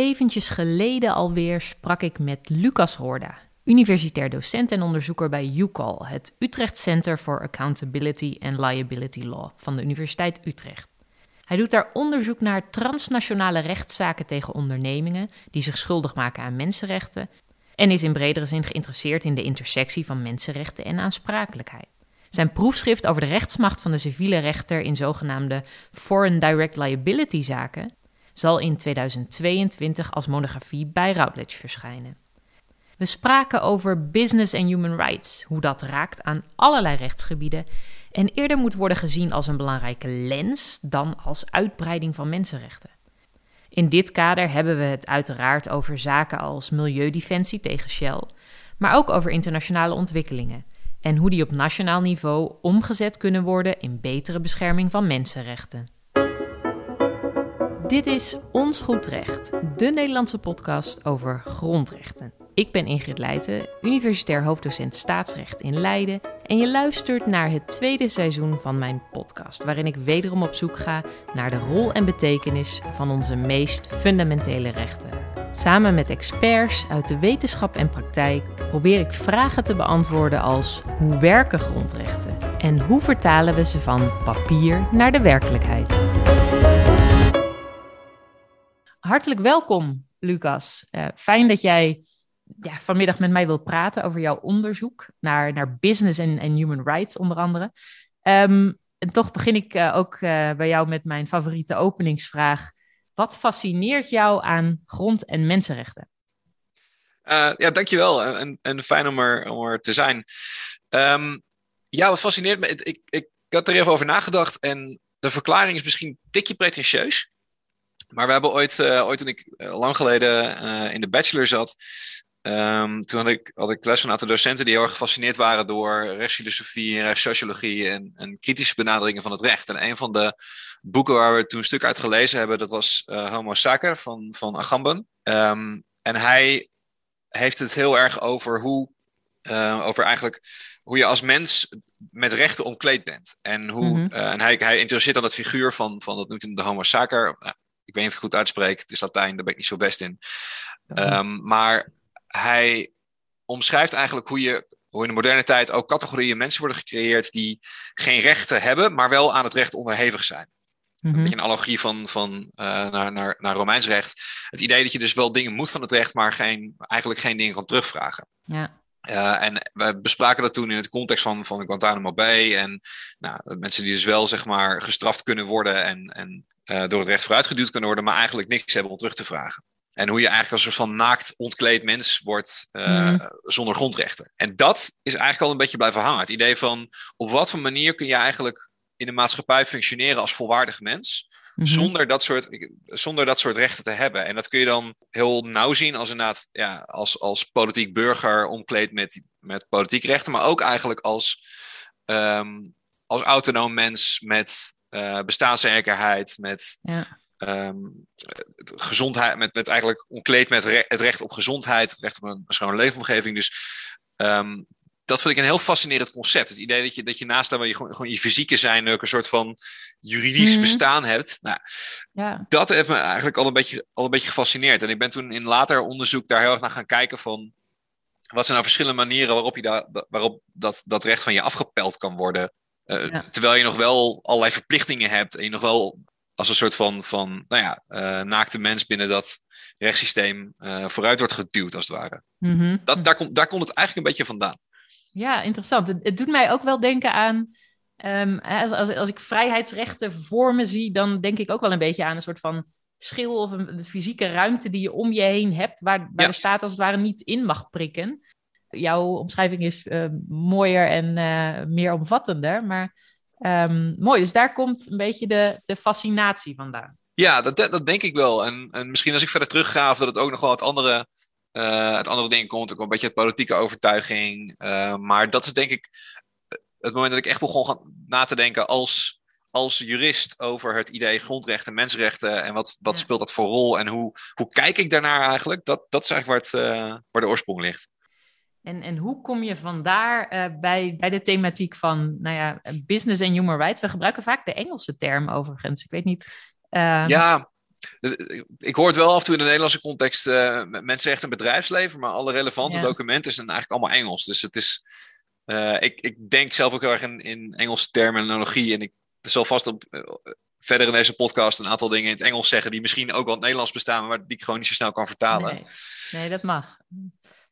Eventjes geleden alweer sprak ik met Lucas Hoorda, universitair docent en onderzoeker bij UCAL, het Utrecht Center for Accountability and Liability Law van de Universiteit Utrecht. Hij doet daar onderzoek naar transnationale rechtszaken tegen ondernemingen die zich schuldig maken aan mensenrechten en is in bredere zin geïnteresseerd in de intersectie van mensenrechten en aansprakelijkheid. Zijn proefschrift over de rechtsmacht van de civiele rechter in zogenaamde Foreign Direct Liability zaken zal in 2022 als monografie bij Routledge verschijnen. We spraken over business en human rights, hoe dat raakt aan allerlei rechtsgebieden en eerder moet worden gezien als een belangrijke lens dan als uitbreiding van mensenrechten. In dit kader hebben we het uiteraard over zaken als milieudefensie tegen Shell, maar ook over internationale ontwikkelingen en hoe die op nationaal niveau omgezet kunnen worden in betere bescherming van mensenrechten. Dit is Ons Goed Recht, de Nederlandse podcast over grondrechten. Ik ben Ingrid Leijten, universitair hoofddocent staatsrecht in Leiden. En je luistert naar het tweede seizoen van mijn podcast, waarin ik wederom op zoek ga naar de rol en betekenis van onze meest fundamentele rechten. Samen met experts uit de wetenschap en praktijk probeer ik vragen te beantwoorden als hoe werken grondrechten en hoe vertalen we ze van papier naar de werkelijkheid. Hartelijk welkom, Lucas. Uh, fijn dat jij ja, vanmiddag met mij wilt praten over jouw onderzoek naar, naar business en, en human rights, onder andere. Um, en toch begin ik uh, ook uh, bij jou met mijn favoriete openingsvraag. Wat fascineert jou aan grond- en mensenrechten? ja, dankjewel. En, en fijn om er, om te zijn. Um, ja, wat fascineert me. Ik, ik, ik had er even over nagedacht. En de verklaring is misschien een tikje pretentieus. Maar we hebben ooit, uh, ooit toen ik uh, lang geleden uh, in de bachelor zat, um, toen had ik, had ik les van een aantal docenten die heel erg gefascineerd waren door rechtsfilosofie en rechtssociologie en, en kritische benaderingen van het recht. En een van de boeken waar we toen een stuk uit gelezen hebben, dat was Homo Sacer van, van Agamben. Um, en hij heeft het heel erg over hoe, over eigenlijk hoe je als mens met rechten omkleed bent. En, hoe, mm -hmm. uh, en hij, hij interesseert dan dat figuur van, van dat noemt hij de homo sacer. Ik weet niet of ik het goed uitspreek. Het is Latijn, daar ben ik niet zo best in. Um, maar hij omschrijft eigenlijk hoe je hoe in de moderne tijd ook categorieën mensen worden gecreëerd die geen rechten hebben, maar wel aan het recht onderhevig zijn. Mm -hmm. Een beetje een analogie van, van uh, naar, naar, naar Romeins recht. Het idee dat je dus wel dingen moet van het recht, maar geen, eigenlijk geen dingen kan terugvragen. Ja. Uh, en we bespraken dat toen in het context van, van Guantanamo Bay. En nou, mensen die dus wel zeg maar, gestraft kunnen worden en, en uh, door het recht vooruitgeduwd kunnen worden, maar eigenlijk niks hebben om terug te vragen. En hoe je eigenlijk als een soort van naakt ontkleed mens wordt uh, mm. zonder grondrechten. En dat is eigenlijk al een beetje blijven hangen. Het idee van op wat voor manier kun je eigenlijk in de maatschappij functioneren als volwaardig mens. Mm -hmm. zonder, dat soort, zonder dat soort rechten te hebben. En dat kun je dan heel nauw zien als inderdaad ja, als, als politiek burger omkleed met, met politiek rechten. Maar ook eigenlijk als, um, als autonoom mens met uh, bestaanszekerheid, met ja. um, gezondheid, met, met eigenlijk omkleed met re het recht op gezondheid, het recht op een schone leefomgeving. Dus um, dat vind ik een heel fascinerend concept. Het idee dat je, dat je naast waar je gewoon, gewoon je fysieke zijn ook een soort van juridisch mm. bestaan hebt. Nou, ja. Dat heeft me eigenlijk al een, beetje, al een beetje gefascineerd. En ik ben toen in later onderzoek daar heel erg naar gaan kijken van... wat zijn nou verschillende manieren waarop, je da, waarop dat, dat recht van je afgepeld kan worden. Uh, ja. Terwijl je nog wel allerlei verplichtingen hebt en je nog wel als een soort van, van nou ja, uh, naakte mens binnen dat rechtssysteem uh, vooruit wordt geduwd, als het ware. Mm -hmm. dat, daar, komt, daar komt het eigenlijk een beetje vandaan. Ja, interessant. Het, het, doet mij ook wel denken aan. Um, als, als ik vrijheidsrechten voor me zie, dan denk ik ook wel een beetje aan een soort van schil of een, een fysieke ruimte die je om je heen hebt, waar, waar ja. de staat als het ware niet in mag prikken. Jouw omschrijving is uh, mooier en uh, meer omvattender, maar um, mooi. Dus daar komt een beetje de, de fascinatie vandaan. Ja, dat, dat denk ik wel. En, en misschien als ik verder terugga, dat het ook nog wel wat andere uh, het andere ding komt ook een beetje het politieke overtuiging. Uh, maar dat is denk ik het moment dat ik echt begon gaan na te denken als, als jurist over het idee grondrechten, mensenrechten en wat, wat ja. speelt dat voor rol en hoe, hoe kijk ik daarnaar eigenlijk? Dat, dat is eigenlijk waar, het, uh, waar de oorsprong ligt. En, en hoe kom je vandaar uh, bij, bij de thematiek van nou ja, business en human rights? We gebruiken vaak de Engelse term overigens. Ik weet niet. Uh... Ja, ik hoor het wel af en toe in de Nederlandse context, uh, mensenrechten en bedrijfsleven, maar alle relevante documenten zijn eigenlijk allemaal Engels. Dus het is, uh, ik, ik denk zelf ook heel erg in, in Engelse terminologie en ik zal vast op, uh, verder in deze podcast een aantal dingen in het Engels zeggen die misschien ook wel in het Nederlands bestaan, maar die ik gewoon niet zo snel kan vertalen. Nee, nee dat mag.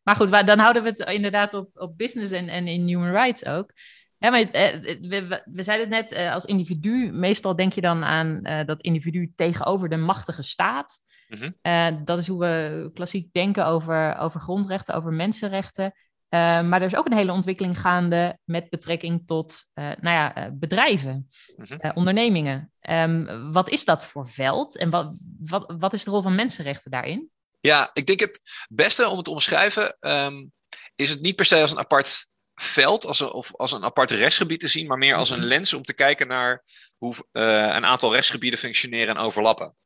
Maar goed, dan houden we het inderdaad op, op business en, en in human rights ook. Ja, maar eh, we, we, zeiden het net, eh, als individu, meestal denk je dan aan uh, dat individu tegenover de machtige staat. Mhm. dat is hoe we klassiek denken over, over grondrechten, over mensenrechten. maar er is ook een hele ontwikkeling gaande met betrekking tot nou ja, bedrijven, mhm. ondernemingen. Um, wat is dat voor veld en wat, wat, wat is de rol van mensenrechten daarin? Ja, ik denk het beste om het te omschrijven um, is het niet per se als een apart veld als een, of als een apart rechtsgebied te zien, maar meer als een mhm. lens om te kijken naar hoe uh, een aantal rechtsgebieden functioneren en overlappen.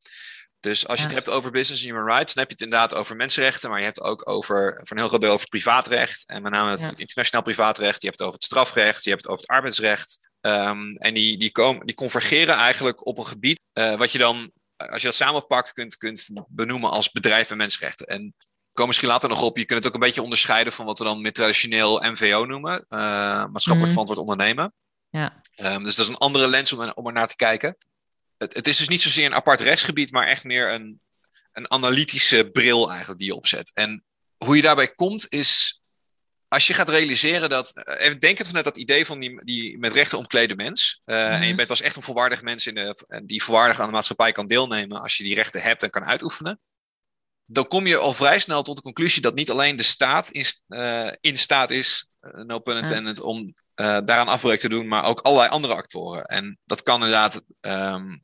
Dus als je het hebt over business en human rights, dan heb je het inderdaad over mensenrechten, maar je hebt het ook over, voor een heel groot deel over privaatrecht. En met name het, het internationaal privaatrecht, je hebt het over het strafrecht, je hebt het over het arbeidsrecht. Um, en die, die, komen, die convergeren eigenlijk op een gebied uh, wat je dan, als je dat samenpakt, kunt, kunt benoemen als bedrijf en mensenrechten. En komen misschien later nog op. Je kunt het ook een beetje onderscheiden van wat we dan meer traditioneel MVO noemen. Uh, maatschappelijk mm verantwoord ondernemen. Ja. Um, dus dat is een andere lens om, om er naar te kijken. Het, het, is dus niet zozeer een apart rechtsgebied, maar echt meer een, een analytische bril eigenlijk die je opzet. En hoe je daarbij komt is, als je gaat realiseren dat, eh, even denken vanuit dat idee van die, die met rechten omklede mens. Uh, mm -hmm. En je mhm. bent pas echt een volwaardig mens in de, die volwaardig aan de maatschappij kan deelnemen als je die rechten hebt en kan uitoefenen dan kom je al vrij snel tot de conclusie dat niet alleen de staat in, uh, in staat is, uh, no pun intended, om uh, daaraan afbreuk te doen, maar ook allerlei andere actoren. En dat kan inderdaad um,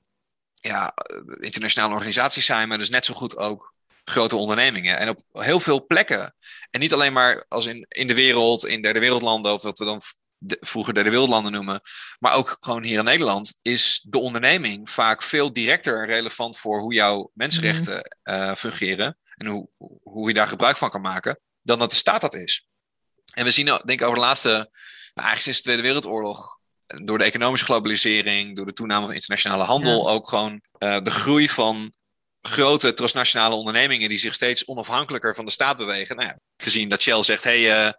ja, internationale organisaties zijn, maar dus net zo goed ook grote ondernemingen. En op heel veel plekken. En niet alleen maar als in, in de wereld, in derde wereldlanden, of wat we dan de, vroeger derde wereldlanden noemen, maar ook gewoon hier in Nederland, is de onderneming vaak veel directer relevant voor hoe jouw mensenrechten uh, fungeren en hoe, hoe je daar gebruik van kan maken, dan dat de staat dat is. En we zien, denk ik, over de laatste, nou, eigenlijk sinds de Tweede Wereldoorlog, door de economische globalisering, door de toename van internationale handel, ook gewoon uh, de groei van grote transnationale ondernemingen die zich steeds onafhankelijker van de staat bewegen. Nou ja, gezien dat Shell zegt, hey, uh,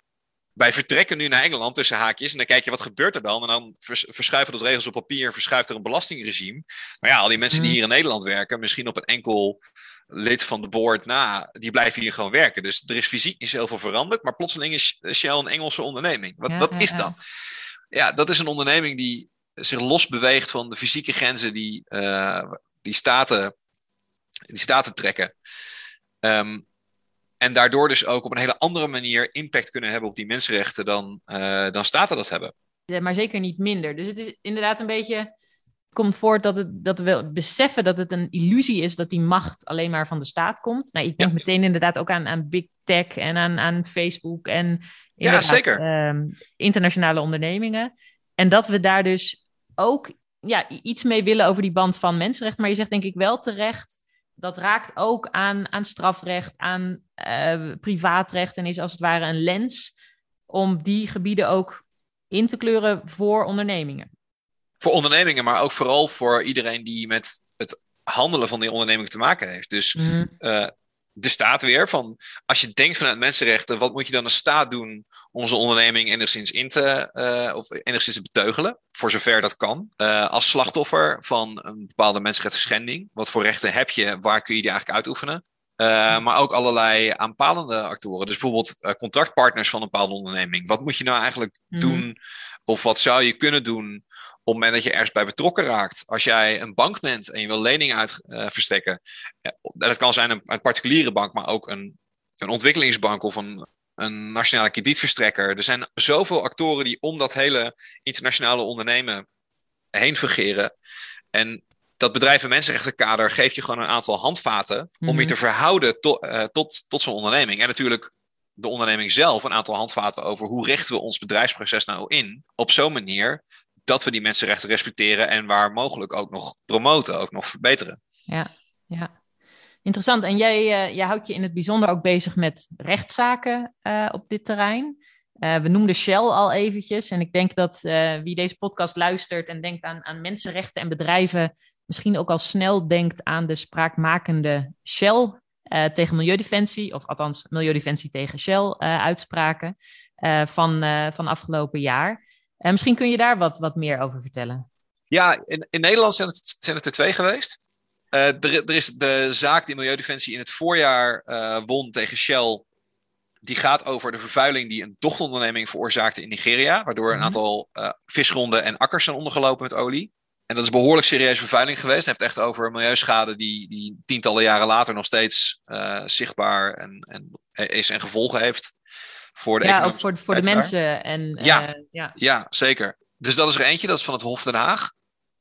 wij vertrekken nu naar Engeland tussen haakjes. En dan kijk je wat gebeurt er dan. En dan verschuiven dat regels op papier en verschuift er een belastingregime. Maar ja, al die mensen die mhm. hier in Nederland werken, misschien op een enkel lid van de board na, die blijven hier gewoon werken. Dus er is fysiek niet zoveel veranderd. Maar plotseling is Shell een Engelse onderneming. Wat, wat is dat? Ja, dat is een onderneming die zich los beweegt van de fysieke grenzen die, uh, die, staten, die staten trekken. Um, en daardoor dus ook op een hele andere manier impact kunnen hebben op die mensenrechten dan, uh, dan staten dat hebben. Ja, maar zeker niet minder. Dus het is inderdaad een beetje. Komt voort dat, het, dat we beseffen dat het een illusie is dat die macht alleen maar van de staat komt. Nou, ik denk meteen inderdaad ook aan, aan big tech en aan, aan Facebook en ja, zeker. Uh, internationale ondernemingen. En dat we daar dus ook ja, iets mee willen over die band van mensenrechten. Maar je zegt denk ik wel terecht dat raakt ook aan, aan strafrecht, aan uh, privaatrecht en is als het ware een lens om die gebieden ook in te kleuren voor ondernemingen. Voor ondernemingen, maar ook vooral voor iedereen die met het handelen van die onderneming te maken heeft. Dus mm de staat weer. Van, als je denkt vanuit mensenrechten, wat moet je dan als staat doen om onze onderneming enigszins in te, uh, of enigszins te beteugelen, voor zover dat kan. Uh, als slachtoffer van een bepaalde mensenrechten. Wat voor rechten heb je, waar kun je die eigenlijk uitoefenen? Uh, maar ook allerlei aanpalende actoren. Dus bijvoorbeeld contractpartners van een bepaalde onderneming. Wat moet je nou eigenlijk mm. doen? Of wat zou je kunnen doen op het moment dat je ergens bij betrokken raakt. Als jij een bank bent en je wil leningen uit uh, verstrekken. dat kan zijn een, een, particuliere bank, maar ook een, een ontwikkelingsbank of een, een nationale kredietverstrekker. Er zijn zoveel actoren die om dat hele internationale ondernemen heen fungeren. En dat bedrijf- en mensenrechtenkader geeft je gewoon een aantal handvaten om je mhm. te verhouden to, uh, tot, tot zo'n onderneming. En natuurlijk de onderneming zelf een aantal handvaten over hoe richten we ons bedrijfsproces nou in op zo'n manier dat we die mensenrechten respecteren en waar mogelijk ook nog promoten, ook nog verbeteren. Ja, ja. Interessant. En jij, uh, jij houdt je in het bijzonder ook bezig met rechtszaken uh, op dit terrein. we noemden Shell al eventjes. En ik denk dat wie deze podcast luistert en denkt aan, aan mensenrechten en bedrijven, misschien ook al snel denkt aan de spraakmakende Shell tegen Milieudefensie, of althans Milieudefensie tegen Shell uitspraken van, van afgelopen jaar. misschien kun je daar wat, wat meer over vertellen. Ja, in, in Nederland zijn het, zijn het er twee geweest. Uh, er, er, is de zaak die Milieudefensie in het voorjaar uh, won tegen Shell. Die gaat over de vervuiling die een dochteronderneming veroorzaakte in Nigeria. Waardoor een mhm. aantal uh, visgronden en akkers zijn ondergelopen met olie. En dat is behoorlijk serieuze vervuiling geweest. Het heeft echt over milieuschade die, die tientallen jaren later nog steeds zichtbaar en, en, is en gevolgen heeft. Voor de ja, ook voor, voor de mensen. En, ja, ja. ja, zeker. Dus dat is er eentje, dat is van het Hof Den Haag.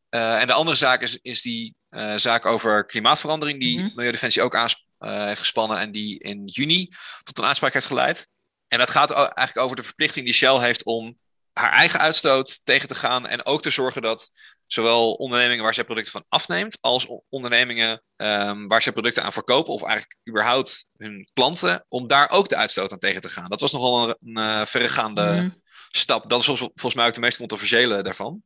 en de andere zaak is, is die uh, zaak over klimaatverandering, die mm Milieudefensie ook uh, heeft gespannen en die in juni tot een aanspraak heeft geleid. En dat gaat eigenlijk over de verplichting die Shell heeft om haar eigen uitstoot tegen te gaan en ook te zorgen dat zowel ondernemingen waar zij producten van afneemt, als ondernemingen um, waar zij producten aan verkopen, of eigenlijk überhaupt hun klanten, om daar ook de uitstoot aan tegen te gaan. Dat was nogal een, een uh, verregaande mhm. stap. Dat is volgens mij ook de meest controversiële daarvan.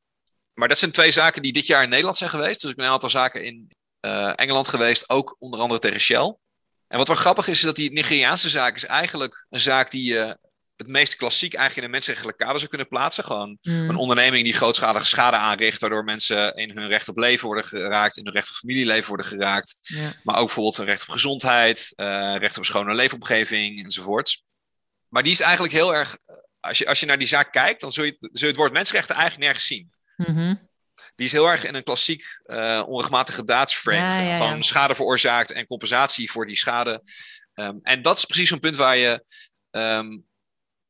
Maar dat zijn twee zaken die dit jaar in Nederland zijn geweest. Dus ik ben een aantal zaken in uh, Engeland geweest, ook onder andere tegen Shell. En wat wel grappig is, is dat die Nigeriaanse zaak is eigenlijk een zaak die je uh, het meest klassiek eigenlijk in een mensenrechtelijke kader zou kunnen plaatsen. Gewoon mm. een onderneming die grootschalige schade aanricht, waardoor mensen in hun recht op leven worden geraakt, in hun recht op familieleven worden geraakt. Ja. Maar ook bijvoorbeeld een recht op gezondheid, uh, recht op een schone leefomgeving enzovoorts. Maar die is eigenlijk heel erg, als je, als je naar die zaak kijkt, dan zul je, zul je het woord mensenrechten eigenlijk nergens zien. Mhm. Die is heel erg in een klassiek uh, onregelmatige daadsframe. van schade veroorzaakt en compensatie voor die schade. Um, en dat is precies zo'n punt waar je um,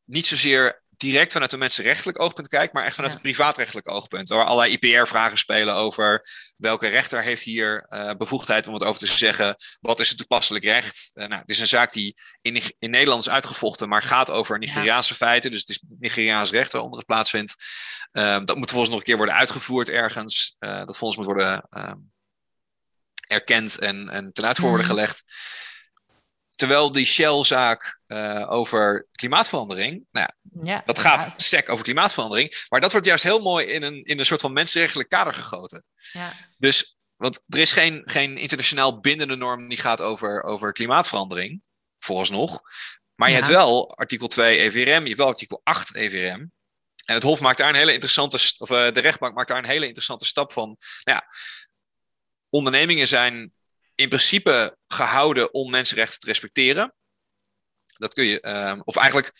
niet zozeer direct vanuit een mensenrechtelijk oogpunt kijkt, maar echt vanuit ja. een privaatrechtelijk oogpunt. Waar allerlei IPR-vragen spelen over welke rechter heeft hier uh, bevoegdheid om het over te zeggen. Wat is het toepasselijk recht? Uh, nou, het is een zaak die in, in Nederland is uitgevochten, maar gaat over Nigeriaanse ja. feiten. Dus het is Nigeriaans recht waaronder het plaatsvindt. Uh, dat moet volgens nog een keer worden uitgevoerd ergens. Eh, dat volgens moet worden ehm, erkend en, en ten uitvoer worden mhm. gelegd. Terwijl die Shell-zaak uh, over klimaatverandering, nou ja, ja dat gaat ja. sec over klimaatverandering, maar dat wordt juist heel mooi in een, in een soort van mensenrechtelijk kader gegoten. Ja. Dus, want er is geen, geen internationaal bindende norm die gaat over, over klimaatverandering, vooralsnog. Maar je hebt wel artikel 2 EVRM, je hebt wel artikel 8 EVRM. En het Hof maakt daar een hele interessante, of uh, de rechtbank maakt daar een hele interessante stap van. Nou ja, ondernemingen zijn in principe gehouden om mensenrechten te respecteren. Dat kun je, um, of eigenlijk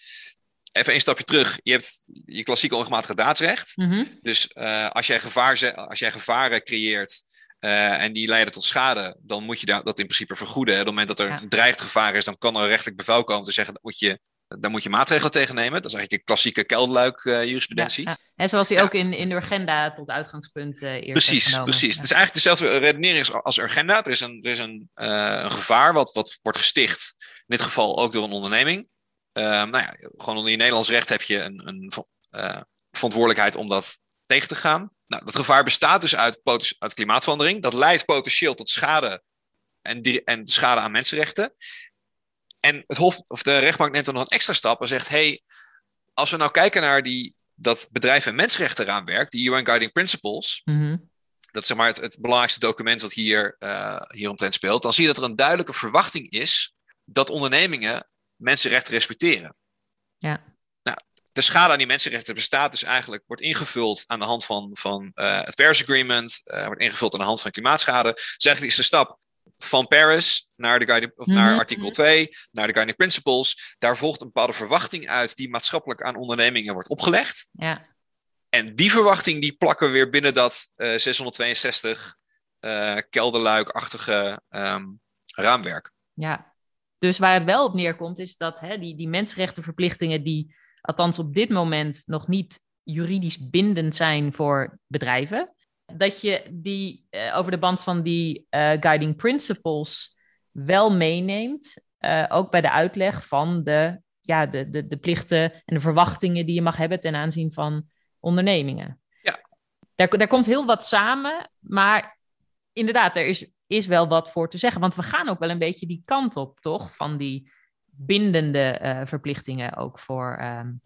even een stapje terug. Je hebt je klassieke onrechtmatige daadsrecht. Mm -hmm. Dus uh, als, jij gevaar, als jij gevaren creëert uh, en die leiden tot schade, dan moet je dat in principe vergoeden. Op het moment dat er ja. een dreigd gevaar is, dan kan er een rechtelijk bevel komen te zeggen dat moet je daar moet je maatregelen tegen nemen. Dat is eigenlijk een klassieke kelderluik uh, jurisprudentie. Ja, En zoals die ook in, in de agenda tot uitgangspunt uh, eerst Precies, precies. Het is eigenlijk dezelfde redenering als agenda. Er is een, er is een, uh, een gevaar wat, wat wordt gesticht. In dit geval ook door een onderneming. nou ja, gewoon onder je Nederlands recht heb je een, een verantwoordelijkheid om dat tegen te gaan. Nou, dat gevaar bestaat dus uit, uit klimaatverandering. Dat leidt potentieel tot schade en, en schade aan mensenrechten. En het Hof, of de rechtbank neemt dan nog een extra stap en zegt: hey, als we nou kijken naar die, dat bedrijf- en mensenrechtenraamwerk, die UN Guiding Principles, mm dat is zeg maar het, het, belangrijkste document wat hier, uh, hieromtrent speelt, dan zie je dat er een duidelijke verwachting is dat ondernemingen mensenrechten respecteren. Ja. Nou, de schade aan die mensenrechten bestaat dus eigenlijk, wordt ingevuld aan de hand van, van uh, het Paris Agreement, uh, wordt ingevuld aan de hand van klimaatschade. Dus eigenlijk is de stap, van Paris naar, de guiding, of naar mhm. artikel 2, naar de Guiding Principles. Daar volgt een bepaalde verwachting uit die maatschappelijk aan ondernemingen wordt opgelegd. Ja. En die verwachting die plakken we weer binnen dat uh, 662 uh, kelderluikachtige um, raamwerk. Ja, dus waar het wel op neerkomt is dat hè, die, die mensenrechtenverplichtingen die althans op dit moment nog niet juridisch bindend zijn voor bedrijven, dat je die uh, over de band van die uh, guiding principles wel meeneemt. Uh, ook bij de uitleg van de, ja, de, de, de plichten en de verwachtingen die je mag hebben ten aanzien van ondernemingen. Ja. Daar, daar komt heel wat samen, maar inderdaad, er is, is wel wat voor te zeggen. Want we gaan ook wel een beetje die kant op, toch? Van die bindende verplichtingen ook voor, um,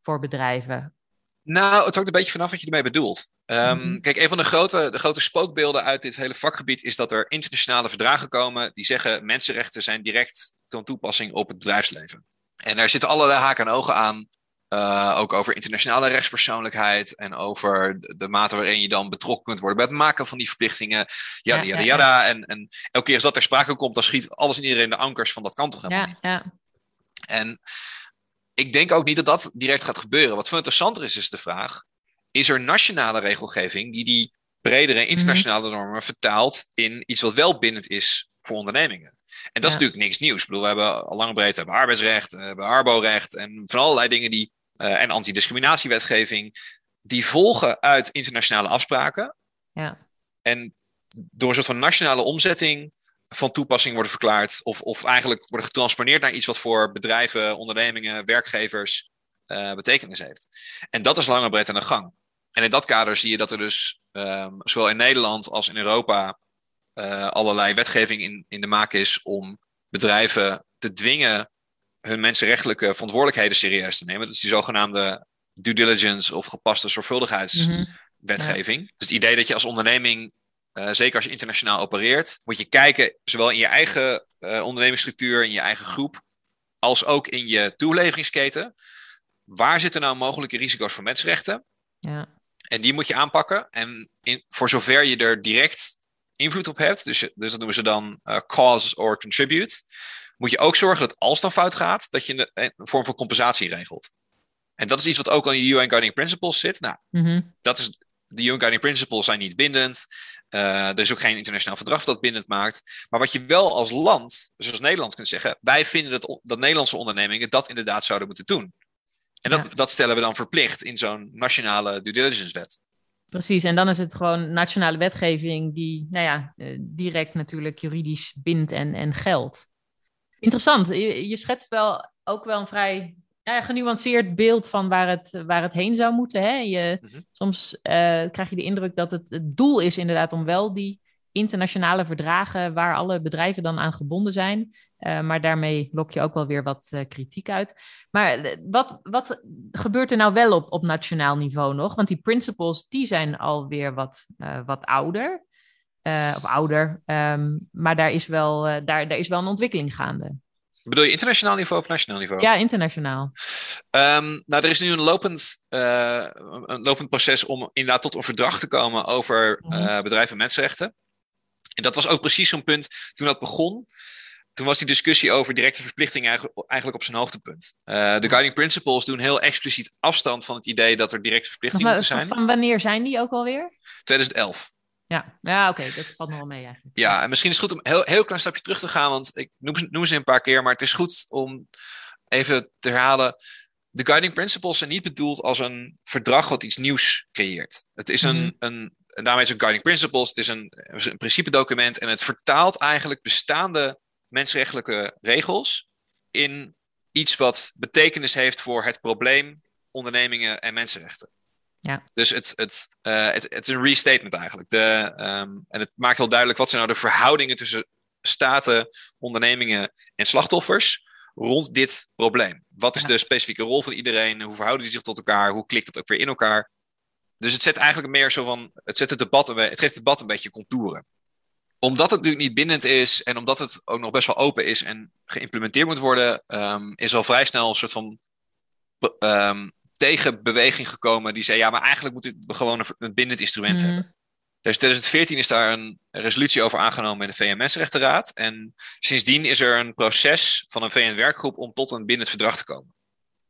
voor bedrijven? Nou, het hangt een beetje vanaf wat je ermee bedoelt. Um, mm-hmm. Kijk, een van de grote, de grote spookbeelden uit dit hele vakgebied is dat er internationale verdragen komen die zeggen mensenrechten zijn direct van toepassing op het bedrijfsleven. En daar zitten allerlei haken en ogen aan. Uh, ook over internationale rechtspersoonlijkheid en over de mate waarin je dan betrokken kunt worden bij het maken van die verplichtingen. Ja, ja, ja, ja. En, en elke keer als dat ter sprake komt, dan schiet alles en iedereen de ankers van dat kan toch helemaal niet. Ja. En ik denk ook niet dat dat direct gaat gebeuren. Wat veel interessanter is, is de vraag: is er nationale regelgeving die die bredere mhm. internationale normen vertaalt in iets wat wel bindend is voor ondernemingen? En dat is natuurlijk niks nieuws. Ik bedoel, we hebben al lang breed we hebben arbeidsrecht, we hebben arborecht en van allerlei dingen die. Uh, en antidiscriminatiewetgeving. Die volgen uit internationale afspraken. Ja. En door een soort van nationale omzetting van toepassing worden verklaard. Of, of eigenlijk worden getransponeerd naar iets wat voor bedrijven, ondernemingen, werkgevers uh, betekenis heeft. En dat is lange breed aan de gang. En in dat kader zie je dat er dus um, zowel in Nederland als in Europa uh, allerlei wetgeving in, in de maak is om bedrijven te dwingen hun mensenrechtelijke verantwoordelijkheden serieus te nemen. Dat is die zogenaamde due diligence of gepaste zorgvuldigheidswetgeving. Mm Dus het idee dat je als onderneming uh, zeker als je internationaal opereert, moet je kijken, zowel in je eigen uh, ondernemingsstructuur, in je eigen groep, als ook in je toeleveringsketen. Waar zitten nou mogelijke risico's voor mensenrechten? Ja. En die moet je aanpakken. En in, voor zover je er direct invloed op hebt, dus, dus dat noemen ze dan uh, cause or contribute, moet je ook zorgen dat als het dan fout gaat, dat je een, een vorm van compensatie regelt. En dat is iets wat ook aan de UN Guiding Principles zit. Nou, mm -hmm. dat is, de UN Guiding Principles zijn niet bindend. Uh, er is ook geen internationaal verdrag dat bindend maakt. Maar wat je wel als land, zoals Nederland, kunt zeggen, wij vinden dat, dat Nederlandse ondernemingen dat inderdaad zouden moeten doen. En dat, dat stellen we dan verplicht in zo'n nationale due diligence wet. Precies, en dan is het gewoon nationale wetgeving die nou ja, eh, direct natuurlijk juridisch bindt en, en geldt. Interessant, je, je schetst wel ook wel een vrij ja, genuanceerd beeld van waar het, waar het heen zou moeten. Hè? Je, mhm. Soms uh, krijg je de indruk dat het, het doel is inderdaad om wel die internationale verdragen waar alle bedrijven dan aan gebonden zijn. Uh, maar daarmee lok je ook wel weer wat uh, kritiek uit. Maar wat, wat gebeurt er nou wel op, op nationaal niveau nog? Want die principles die zijn alweer wat, wat ouder. of ouder. Um, maar daar is, wel, daar, daar is wel een ontwikkeling gaande. Bedoel je internationaal niveau of nationaal niveau? Ja, internationaal. Um, nou, er is nu een lopend, uh, een lopend proces om inderdaad tot een verdrag te komen over uh, bedrijven en mensenrechten. En dat was ook precies zo'n punt toen dat begon. Toen was die discussie over directe verplichtingen eigenlijk op zijn hoogtepunt. Uh, de Guiding Principles doen heel expliciet afstand van het idee dat er directe verplichtingen moeten zijn. Van wanneer zijn die ook alweer? 2011. Ja, ja oké, dat valt nog wel mee eigenlijk. Ja, en misschien is het goed om heel, heel klein stapje terug te gaan, want ik noem, noem ze een paar keer, maar het is goed om even te herhalen. De guiding principles zijn niet bedoeld als een verdrag wat iets nieuws creëert. Het is een, mm een en daarmee is het guiding principles, het is een, een principedocument en het vertaalt eigenlijk bestaande mensrechtelijke regels in iets wat betekenis heeft voor het probleem ondernemingen en mensenrechten. Ja. Dus het, het, uh, het, het, is een restatement eigenlijk. De, um, en het maakt wel duidelijk wat zijn nou de verhoudingen tussen staten, ondernemingen en slachtoffers rond dit probleem. Wat is de specifieke rol van iedereen? Hoe verhouden die zich tot elkaar? Hoe klikt het ook weer in elkaar? Dus het zet eigenlijk meer zo van. Het, zet het, debat, het geeft het debat een beetje contouren. Omdat het natuurlijk niet bindend is en omdat het ook nog best wel open is en geïmplementeerd moet worden, um, is al vrij snel een soort van um, tegenbeweging gekomen die zei: ja, maar eigenlijk moeten we gewoon een, bindend instrument mm. hebben. Dus in 2014 is daar een resolutie over aangenomen in de VN-Mensenrechtenraad. En sindsdien is er een proces van een VN-werkgroep om tot een bindend verdrag te komen.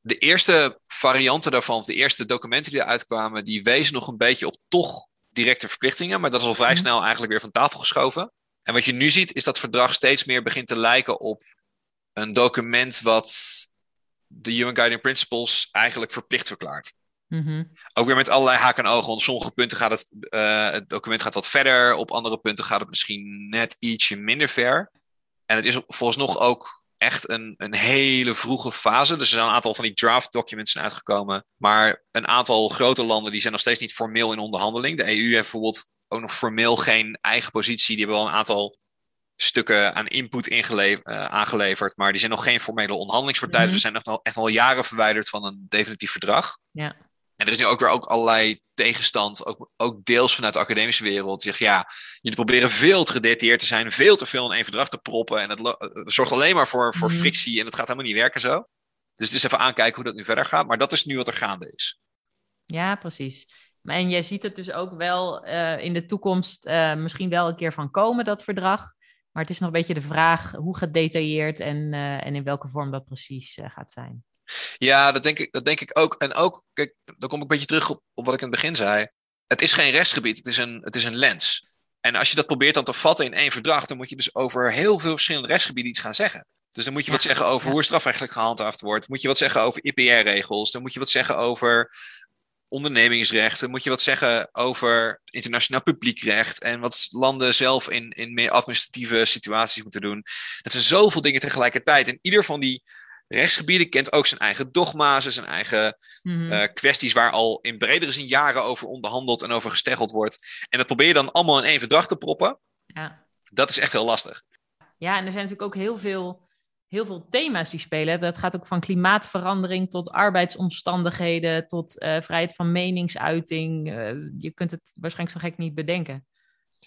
De eerste varianten daarvan, de eerste documenten die eruit kwamen, die wezen nog een beetje op toch directe verplichtingen. Maar dat is al vrij mhm. snel eigenlijk weer van tafel geschoven. En wat je nu ziet, is dat verdrag steeds meer begint te lijken op een document wat de UN Guiding Principles eigenlijk verplicht verklaart. Mm Ook weer met allerlei haken en ogen. Want op sommige punten gaat het, uh, het document gaat wat verder. Op andere punten gaat het misschien net ietsje minder ver. En het is volgens nog ook echt een, een hele vroege fase. Dus er zijn een aantal van die draft documents zijn uitgekomen. Maar een aantal grote landen die zijn nog steeds niet formeel in onderhandeling. De EU heeft bijvoorbeeld ook nog formeel geen eigen positie. Die hebben wel een aantal stukken aan input uh, aangeleverd, maar die zijn nog geen formele onderhandelingspartij. Dus we zijn nog echt al jaren verwijderd van een definitief verdrag. Ja. En er is nu ook weer ook allerlei tegenstand, ook, ook deels vanuit de academische wereld. Die zegt, ja, jullie proberen veel te gedetailleerd te zijn, veel te veel in één verdrag te proppen. En het, zorgt alleen maar voor, voor mhm. frictie en het gaat helemaal niet werken zo. Dus het is even aankijken hoe dat nu verder gaat. Maar dat is nu wat er gaande is. Ja, precies. En jij ziet het dus ook wel uh, in de toekomst uh, misschien wel een keer van komen, dat verdrag. Maar het is nog een beetje de vraag hoe gedetailleerd en, uh, en in welke vorm dat precies gaat zijn. Ja, dat denk, ik, dat denk ik ook. En ook, kijk, dan kom ik een beetje terug op, op wat ik in het begin zei. Het is geen restgebied, het is, een, het is een lens. En als je dat probeert dan te vatten in één verdrag, dan moet je dus over heel veel verschillende rechtsgebieden iets gaan zeggen. Dus dan moet je wat zeggen over hoe er strafrechtelijk gehandhaafd wordt. Moet je wat zeggen over IPR-regels. Dan moet je wat zeggen over ondernemingsrecht. Moet je wat zeggen over internationaal publiekrecht. En wat landen zelf in, in meer administratieve situaties moeten doen. Dat zijn zoveel dingen tegelijkertijd. En ieder van die rechtsgebieden kent ook zijn eigen dogma's, zijn eigen mhm. eh, kwesties waar al in bredere zin jaren over onderhandeld en over gesteggeld wordt. En dat probeer je dan allemaal in één verdrag te proppen. Ja. Dat is echt heel lastig. Ja, en er zijn natuurlijk ook heel veel, heel veel thema's die spelen. Dat gaat ook van klimaatverandering tot arbeidsomstandigheden, tot uh, vrijheid van meningsuiting. Uh, je kunt het waarschijnlijk zo gek niet bedenken.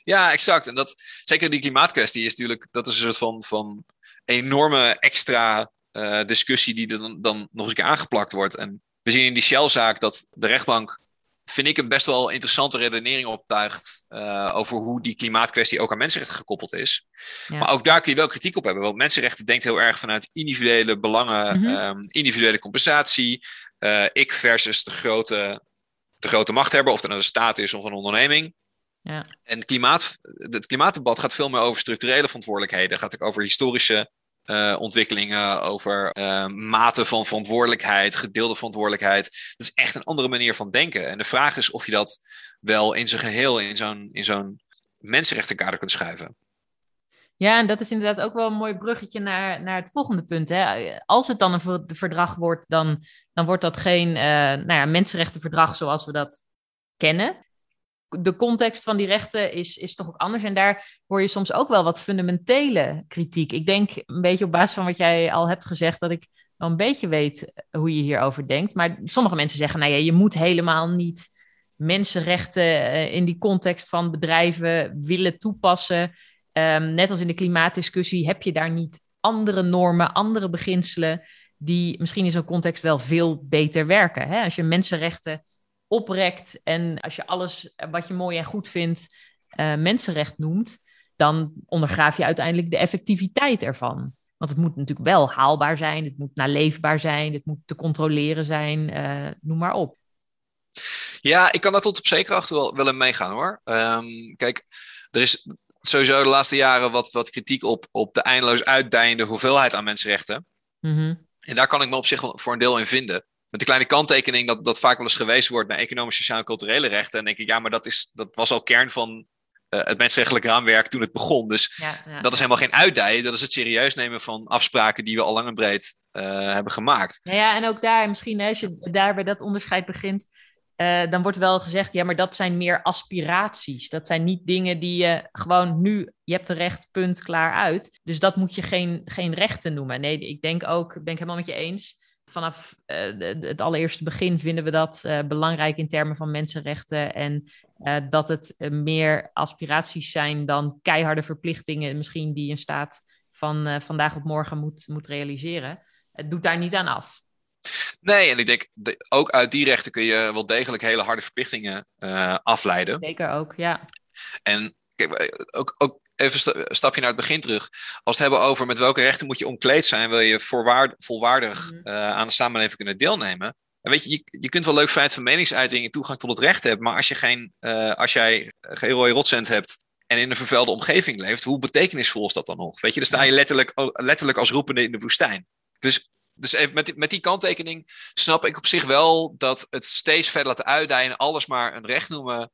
Ja, exact. En dat, zeker die klimaatkwestie is natuurlijk, dat is een soort van, van enorme extra uh, discussie die dan, dan nog eens een keer aangeplakt wordt. En we zien in die Shell-zaak dat de rechtbank, vind ik, een best wel interessante redenering optuigt uh, over hoe die klimaatkwestie ook aan mensenrechten gekoppeld is. Maar ook daar kun je wel kritiek op hebben, want mensenrechten denkt heel erg vanuit individuele belangen, mm -hmm. um, individuele compensatie, uh, ik versus de grote, de grote machthebber, of dat nou een staat is of een onderneming. Ja. En klimaat, het klimaatdebat gaat veel meer over structurele verantwoordelijkheden. Gaat ook over historische uh, ontwikkelingen, over uh, mate van verantwoordelijkheid, gedeelde verantwoordelijkheid. Dat is echt een andere manier van denken. En de vraag is of je dat wel in zijn geheel in zo'n, in zo'n mensenrechtenkader kunt schuiven. Ja, en dat is inderdaad ook wel een mooi bruggetje naar, naar het volgende punt. Hè. Als het dan een verdrag wordt, dan, dan wordt dat geen uh, nou ja, mensenrechtenverdrag zoals we dat kennen de context van die rechten is, is toch ook anders. En daar hoor je soms ook wel wat fundamentele kritiek. Ik denk een beetje op basis van wat jij al hebt gezegd, dat ik wel een beetje weet hoe je hierover denkt. Maar sommige mensen zeggen, nou ja, je moet helemaal niet mensenrechten eh, in die context van bedrijven willen toepassen. Um, net als in de klimaatdiscussie heb je daar niet andere normen, andere beginselen die misschien in zo'n context wel veel beter werken. Hè? Als je mensenrechten oprekt en als je alles wat je mooi en goed vindt uh, mensenrecht noemt, dan ondergraaf je uiteindelijk de effectiviteit ervan. Want het moet natuurlijk wel haalbaar zijn, het moet naleefbaar zijn, het moet te controleren zijn, uh, noem maar op. Ja, ik kan daar tot op zekere achter wel, wel in meegaan hoor. Um, kijk, er is sowieso de laatste jaren wat, wat kritiek op, op de eindeloos uitdijende hoeveelheid aan mensenrechten. Mm -hmm. En daar kan ik me op zich voor een deel in vinden met de kleine kanttekening dat, dat vaak wel eens gewezen wordt naar economische, sociale en culturele rechten. En denk ik, ja, maar dat, is, dat was al kern van uh, het mensenrechtelijk raamwerk toen het begon. Dus ja, ja, dat is helemaal geen uitdijen. Dat is het serieus nemen van afspraken die we al lang en breed uh, hebben gemaakt. Ja, ja, en ook daar misschien, hè, als je daar bij dat onderscheid begint, uh, dan wordt wel gezegd, ja, maar dat zijn meer aspiraties. Dat zijn niet dingen die je gewoon nu, je hebt een recht, punt, klaar uit. Dus dat moet je geen, geen rechten noemen. Nee, ik denk ook, ben ik helemaal met je eens vanaf uh, het allereerste begin vinden we dat uh, belangrijk in termen van mensenrechten. En uh, dat het meer aspiraties zijn dan keiharde verplichtingen, misschien die een staat van vandaag op morgen moet, moet realiseren. Het doet daar niet aan af. Nee, en ik denk de, ook uit die rechten kun je wel degelijk hele harde verplichtingen afleiden. Zeker ook, ja. En kijk, ook, ook even een stapje naar het begin terug. Als we het hebben over met welke rechten moet je omkleed zijn, wil je volwaardig uh, aan de samenleving kunnen deelnemen. En weet je, je, je kunt wel leuk vrijheid van meningsuiting en toegang tot het recht hebben, maar als, je geen, uh, als jij geen rode rotcent hebt en in een vervuilde omgeving leeft, hoe betekenisvol is dat dan nog? Weet je, dan sta je letterlijk, letterlijk als roepende in de woestijn. Dus dus even met, met die kanttekening snap ik op zich wel dat het steeds verder laten uitdijen en alles maar een recht noemen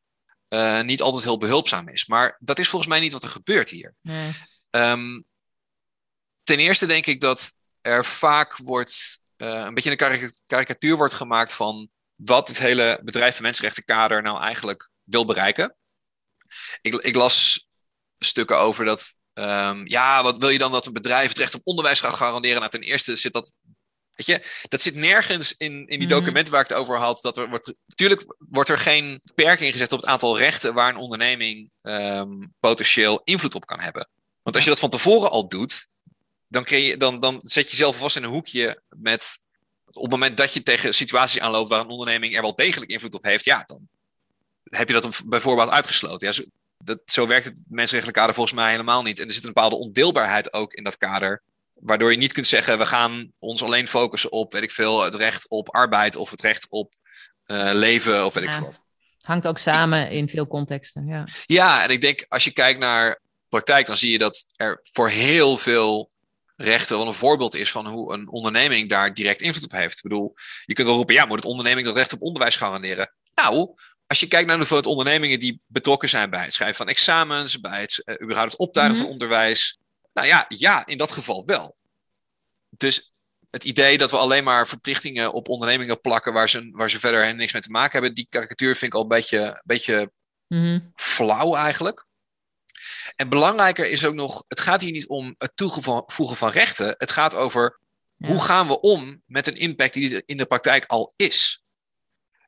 uh, niet altijd heel behulpzaam is. Maar dat is volgens mij niet wat er gebeurt hier. Nee. Um, ten eerste denk ik dat er vaak wordt, uh, een beetje een karikatuur wordt gemaakt van wat het hele bedrijf van mensenrechtenkader nou eigenlijk wil bereiken. Ik, ik las stukken over dat Ehm, ja, wat wil je dan dat een bedrijf het recht op onderwijs gaat garanderen? Nou, ten eerste zit dat. Weet je, dat zit nergens in, in die Mhm. documenten waar ik het over had. Dat er wordt, natuurlijk wordt er geen beperking gezet op het aantal rechten waar een onderneming ehm, potentieel invloed op kan hebben. Want als je dat van tevoren al doet, dan, dan, dan zet je jezelf vast in een hoekje met. Op het moment dat je tegen situaties aanloopt waar een onderneming er wel degelijk invloed op heeft, ja, dan heb je dat bijvoorbeeld uitgesloten. Ja, zo, dat, zo werkt het mensenrechtelijk kader volgens mij helemaal niet. En er zit een bepaalde ondeelbaarheid ook in dat kader. Waardoor je niet kunt zeggen, we gaan ons alleen focussen op, weet ik veel, het recht op arbeid of het recht op eh, leven of weet ik veel wat. Hangt ook samen in veel contexten. Ja. Ja, en ik denk als je kijkt naar praktijk, dan zie je dat er voor heel veel rechten wel een voorbeeld is van hoe een onderneming daar direct invloed op heeft. Ik bedoel, je kunt wel roepen, ja, moet het onderneming dat recht op onderwijs garanderen? Nou, als je kijkt naar de hoeveelheid ondernemingen die betrokken zijn bij het schrijven van examens, bij het eh, überhaupt het optuigen Mhm. van onderwijs. Nou ja, ja, in dat geval wel. Dus het idee dat we alleen maar verplichtingen op ondernemingen plakken waar ze, waar ze verder niks mee te maken hebben, die karikatuur vind ik al een beetje, een beetje Mhm. flauw eigenlijk. En belangrijker is ook nog, het gaat hier niet om het toevoegen van rechten. Het gaat over Ja. hoe gaan we om met een impact die in de praktijk al is.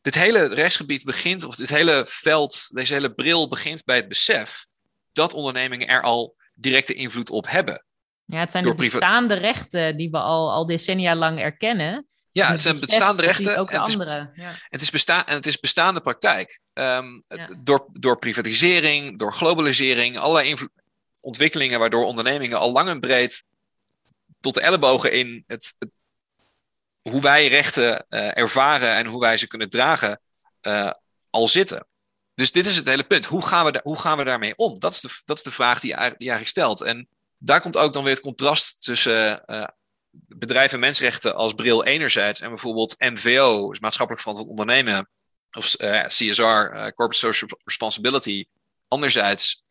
Dit hele rechtsgebied begint, of dit hele veld, deze hele bril begint bij het besef dat ondernemingen er al directe invloed op hebben. Ja, het zijn de bestaande rechten die we al, al decennia lang erkennen. Ja, het zijn bestaande rechten. die Ook de en het is andere. Ja. Het is, besta en het is bestaande praktijk. Ehm, Ja. door, door privatisering, door globalisering, allerlei ontwikkelingen waardoor ondernemingen al lang en breed tot de ellebogen in het, het- hoe wij rechten eh, ervaren en hoe wij ze kunnen dragen eh, al zitten. Dus dit is het hele punt. Hoe gaan we, daar, hoe gaan we daarmee om? Dat is de, dat is de vraag die je, eigenlijk- die je eigenlijk stelt. En daar komt ook dan weer het contrast tussen eh, bedrijven en mensenrechten als bril enerzijds en bijvoorbeeld MVO, dus maatschappelijk verantwoord ondernemen, of eh, CSR, eh, Corporate Social Responsibility, anderzijds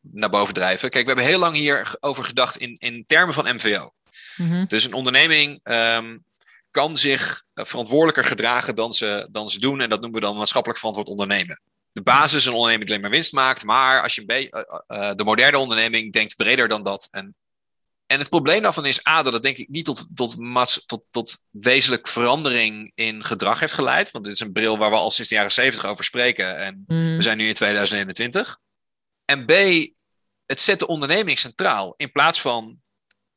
naar boven drijven. Kijk, we hebben heel lang hierover gedacht in, in termen van MVO. Mhm. Dus een onderneming ehm, kan zich eh, verantwoordelijker gedragen dan ze, dan ze doen. En dat noemen we dan maatschappelijk verantwoord ondernemen. De basis is een onderneming die alleen maar winst maakt. Maar als je eh, de moderne onderneming denkt breder dan dat. En, en het probleem daarvan is A, dat het denk ik niet tot, tot, tot, tot wezenlijk verandering in gedrag heeft geleid. Want dit is een bril waar we al sinds de jaren zeventig over spreken. En Mhm. we zijn nu in 2021. En B, het zet de onderneming centraal in plaats van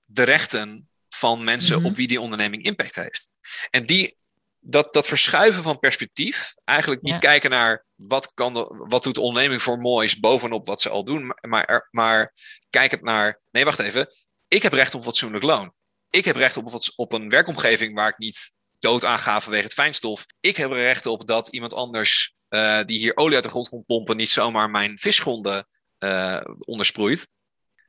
de rechten van mensen Mhm. op wie die onderneming impact heeft. En die, dat, dat verschuiven van perspectief, eigenlijk niet Ja. kijken naar wat, kan de, wat doet de onderneming voor moois bovenop wat ze al doen, maar, maar, maar kijk het naar, nee wacht even, ik heb recht op fatsoenlijk loon. Ik heb recht op, op een werkomgeving waar ik niet dood aan ga vanwege het fijnstof. Ik heb er recht op dat iemand anders eh, die hier olie uit de grond komt pompen, niet zomaar mijn visgronden eh, ondersproeit.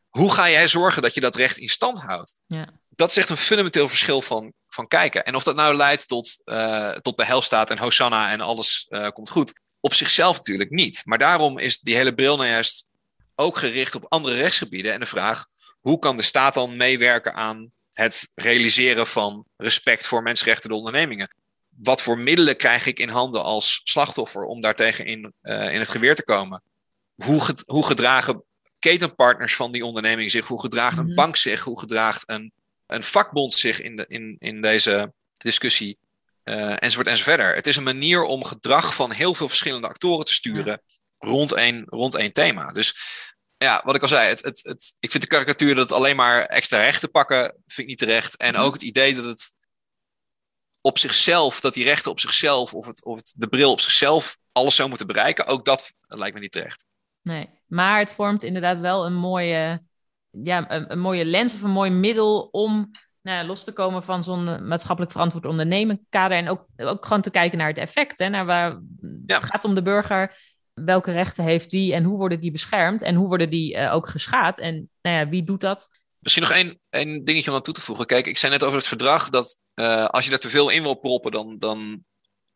Hoe ga jij zorgen dat je dat recht in stand houdt? Ja. Dat is echt een fundamenteel verschil van, van kijken. En of dat nou leidt tot, eh tot behelstaat en Hosanna en alles eh, komt goed. Op zichzelf natuurlijk niet. Maar daarom is die hele bril nou juist ook gericht op andere rechtsgebieden. En de vraag, hoe kan de staat dan meewerken aan het realiseren van respect voor mensenrechten de ondernemingen? Wat voor middelen krijg ik in handen als slachtoffer om daartegen in, eh, in het geweer te komen? Hoe, ge- hoe gedragen ketenpartners van die onderneming zich? Hoe gedraagt een Mhm. bank zich? Hoe gedraagt een, een vakbond zich in, de, in, in deze discussie? Eh, enzovoort enzoverder. Het is een manier om gedrag van heel veel verschillende actoren te sturen rond, één, rond één thema. Dus ja, wat ik al zei, het, het, het, ik vind de karikatuur dat het alleen maar extra rechten pakken, vind ik niet terecht. En Mhm. ook het idee dat het op zichzelf, dat die rechten op zichzelf, of, het, of het, de bril op zichzelf alles zou moeten bereiken, ook dat lijkt me niet terecht. Nee, maar het vormt inderdaad wel een mooie, ja, een, een mooie lens of een mooi middel om nou ja, los te komen van zo'n eh, maatschappelijk verantwoord ondernemen kader en ook, ook gewoon te kijken naar het effect. Hè, naar waar, Ja. Het gaat om de burger, welke rechten heeft die en hoe worden die beschermd en hoe worden die eh, ook geschaad en nou ja, wie doet dat? Misschien nog één, één dingetje om aan toe te voegen. Kijk, ik zei net over het verdrag dat eh, als je er te veel in wil proppen, dan, dan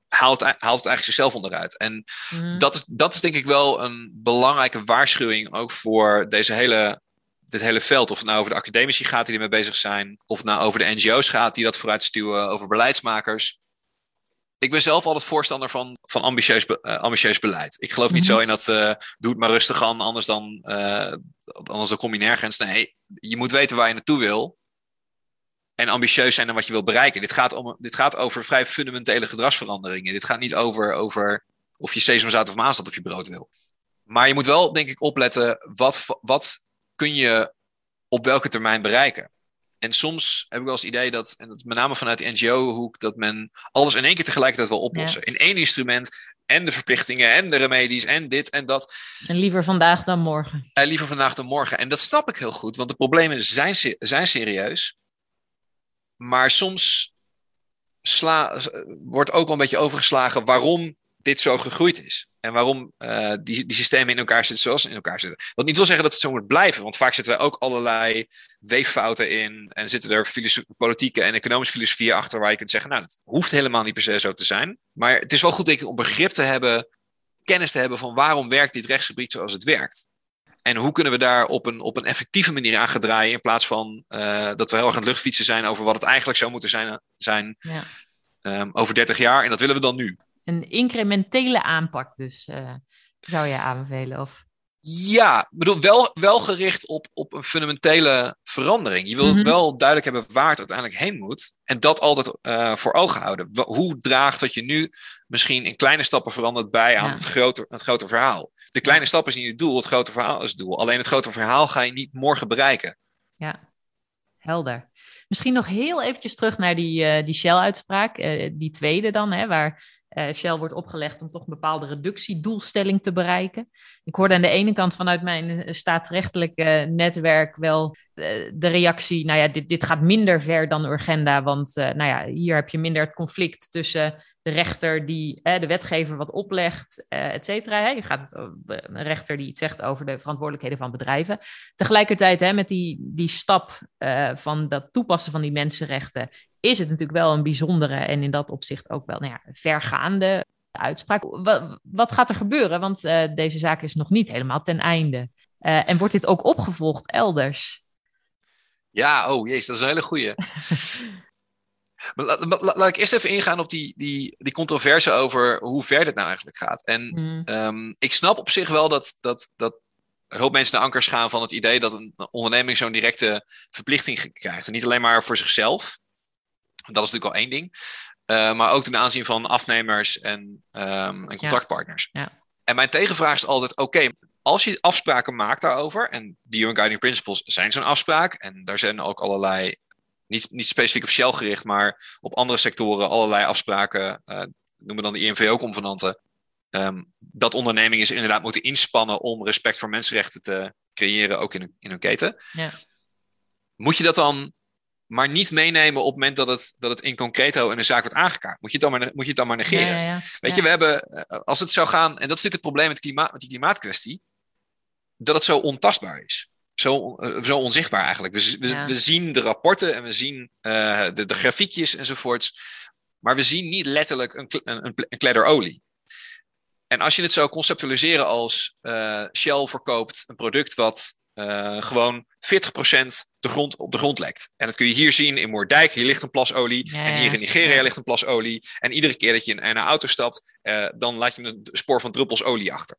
haalt, het, haalt het eigenlijk zichzelf onderuit. En Mhm. dat is, dat is denk ik wel een belangrijke waarschuwing ook voor deze hele, dit hele veld. Of het nou over de academici gaat die ermee bezig zijn, of het nou over de NGO's gaat die dat vooruit stuwen, over beleidsmakers. ik ben zelf altijd voorstander van, van ambitieus, uh, ambitieus beleid. Ik geloof niet zo mhm. in dat uh, doe het maar rustig aan, anders dan, uh, anders dan kom je nergens. Nee, je moet weten waar je naartoe wil. En ambitieus zijn in wat je wil bereiken. Dit gaat, om, dit gaat over vrij fundamentele gedragsveranderingen. Dit gaat niet over, over of je sesamzaad of maanstad op je brood wil. Maar je moet wel, denk ik, opletten. Wat, wat kun je op welke termijn bereiken? En soms heb ik wel eens het idee dat, en dat met name vanuit de NGO-hoek, dat men alles in één keer tegelijkertijd wil oplossen. In één instrument en de verplichtingen en de remedies en dit en dat. En liever vandaag dan morgen. En liever vandaag dan morgen. En dat snap ik heel goed, want de problemen zijn, zijn serieus. Maar soms sla, wordt ook wel een beetje overgeslagen waarom dit zo gegroeid is. En waarom uh, die, die systemen in elkaar zitten zoals ze in elkaar zitten. Wat niet wil zeggen dat het zo moet blijven. Want vaak zitten er ook allerlei weeffouten in. En zitten er politieke en economische filosofieën achter. Waar je kunt zeggen, nou, dat hoeft helemaal niet per se zo te zijn. Maar het is wel goed denk ik, om begrip te hebben. Kennis te hebben van waarom werkt dit rechtsgebied zoals het werkt. En hoe kunnen we daar op een, op een effectieve manier aan gedraaien. In plaats van uh, dat we heel erg aan het luchtfietsen zijn over wat het eigenlijk zou moeten zijn, zijn ja. um, over 30 jaar. En dat willen we dan nu een incrementele aanpak dus uh, zou je aanbevelen? Of? Ja, ik bedoel, wel, wel gericht op, op een fundamentele verandering. Je wil mm -hmm. wel duidelijk hebben waar het uiteindelijk heen moet. En dat altijd uh, voor ogen houden. Hoe draagt dat je nu misschien in kleine stappen verandert bij aan ja. het, grote, het grote verhaal? De kleine stap is niet het doel, het grote verhaal is het doel. Alleen het grote verhaal ga je niet morgen bereiken. Ja, helder. Misschien nog heel eventjes terug naar die, uh, die Shell-uitspraak, uh, die tweede dan, hè, waar uh, Shell wordt opgelegd om toch een bepaalde reductiedoelstelling te bereiken. Ik hoorde aan de ene kant vanuit mijn eh, staatsrechtelijke netwerk wel de reactie, nou ja, dit, dit gaat minder ver dan Urgenda, want nou ja, hier heb je minder het conflict tussen de rechter die de wetgever wat oplegt, et cetera. Je gaat het een rechter die iets zegt over de verantwoordelijkheden van bedrijven. Tegelijkertijd hè, met die, die stap van dat toepassen van die mensenrechten is het natuurlijk wel een bijzondere en in dat opzicht ook wel nou ja, vergaande uitspraak. Wat, wat gaat er gebeuren? Want uh, deze zaak is nog niet helemaal ten einde. Uh, en wordt dit ook opgevolgd elders? Ja, oh jezus, dat is een hele goeie. laat, ik eerst even ingaan op die, die, die controverse over hoe ver dit nou eigenlijk gaat. En mm. um, ik snap op zich wel dat, dat, dat een hoop mensen naar ankers gaan van het idee dat een onderneming zo'n directe verplichting krijgt. En niet alleen maar voor zichzelf, dat is natuurlijk al één ding. Uh, maar ook ten aanzien van afnemers en, um, en contractpartners. Ja. Ja. En mijn tegenvraag is altijd: oké, als je afspraken maakt daarover, en die UN Guiding Principles zijn zo'n afspraak, en daar zijn ook allerlei, niet, niet specifiek op Shell gericht, maar op andere sectoren allerlei afspraken, uh, noemen we dan de INVO-convenanten, um, dat ondernemingen zich inderdaad moeten inspannen om respect voor mensenrechten te creëren, ook in, in hun keten. Ja. Moet je dat dan maar niet meenemen op het moment dat het, dat het in concreto in een zaak wordt aangekaart. Moet je het dan maar, moet je het dan maar negeren. Ja, ja, ja. Weet je, we hebben, eh, als het zou gaan, en dat is natuurlijk het probleem met, klimaat, met die klimaatkwestie, dat het zo ontastbaar is. Zo, uh, zo onzichtbaar eigenlijk. Dus we, we, zien de rapporten en we zien uh, de, de grafiekjes enzovoorts. Maar we zien niet letterlijk een, een, een kledder olie. En als je het zou conceptualiseren als Shell verkoopt een product wat uh, gewoon 40% de grond, op de grond lekt. En dat kun je hier zien in Moerdijk. Hier ligt een plas olie. Ja, en hier in Nigeria ja. ligt een plas olie. En iedere keer dat je in een auto stapt, uh, dan laat je een spoor van druppels olie achter.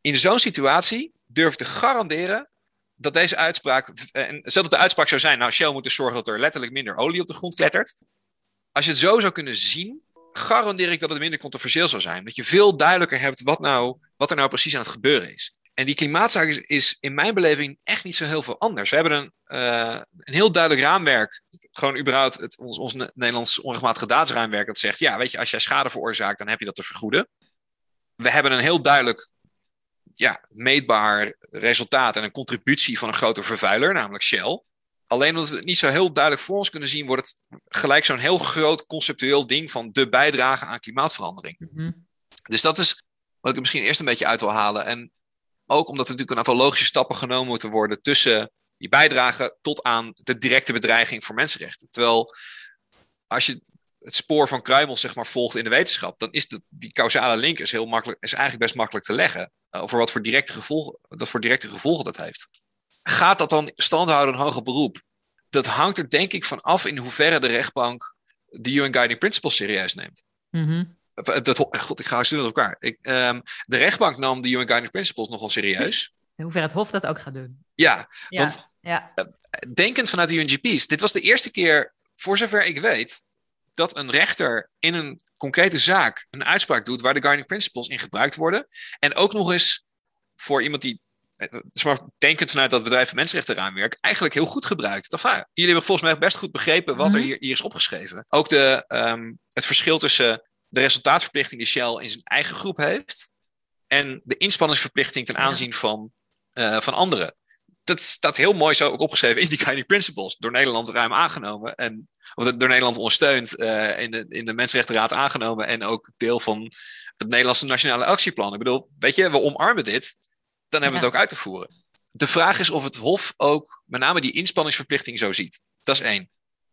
In zo'n situatie durf ik te garanderen dat deze uitspraak. En stel dat de uitspraak zou zijn: nou, Shell moet dus zorgen dat er letterlijk minder olie op de grond klettert. Als je het zo zou kunnen zien, garandeer ik dat het minder controversieel zou zijn. Dat je veel duidelijker hebt wat, nou, wat er nou precies aan het gebeuren is. En die klimaatzaak is, is, in mijn beleving echt niet zo heel veel anders. We hebben een, uh, een heel duidelijk raamwerk, gewoon überhaupt het, ons, ons Nederlands onrechtmatige daadsraamwerk, dat zegt, ja, weet je, als jij schade veroorzaakt, dan heb je dat te vergoeden. We hebben een heel duidelijk ja, meetbaar resultaat en een contributie van een grote vervuiler, namelijk Shell. Alleen omdat we het niet zo heel duidelijk voor ons kunnen zien, wordt het gelijk zo'n heel groot conceptueel ding van de bijdrage aan klimaatverandering. Mm -hmm. Dus dat is wat ik er misschien eerst een beetje uit wil halen. En ook omdat er natuurlijk een aantal logische stappen genomen moeten worden tussen die bijdrage tot aan de directe bedreiging voor mensenrechten. Terwijl als je het spoor van kruimels zeg maar, volgt in de wetenschap, dan is de, die causale link is heel makkelijk, is eigenlijk best makkelijk te leggen. Uh, over wat voor directe, gevolgen, dat voor directe gevolgen dat heeft. Gaat dat dan stand houden in hoger beroep? Dat hangt er denk ik van af in hoeverre de rechtbank de UN Guiding Principles serieus neemt. Mm dat, God, ik ga zo met elkaar. Ik, ehm, de rechtbank nam de UN Guiding Principles nogal serieus. In hoeverre het Hof dat ook gaat doen. Ja, Ja, want ja. denkend vanuit de UNGP's, dit was de eerste keer, voor zover ik weet, dat een rechter in een concrete zaak een uitspraak doet waar de Guiding Principles in gebruikt worden. En ook nog eens voor iemand die, eh, denkend vanuit dat bedrijf mensenrechtenraamwerk, eigenlijk heel goed gebruikt. Dat, ah, jullie hebben volgens mij best goed begrepen wat er Mhm. hier, hier is opgeschreven. Ook de, ehm, het verschil tussen de resultaatverplichting die Shell in zijn eigen groep heeft en de inspanningsverplichting ten aanzien van, eh, van anderen. Dat staat heel mooi zo ook opgeschreven in die Guiding Principles. Door Nederland ruim aangenomen. En, of door Nederland ondersteund. eh, in, de, in de Mensenrechtenraad aangenomen. En ook deel van het Nederlandse Nationale Actieplan. Ik bedoel, weet je, we omarmen dit. Dan hebben we het ook uit te voeren. De vraag is of het Hof ook met name die inspanningsverplichting zo ziet. Dat is één.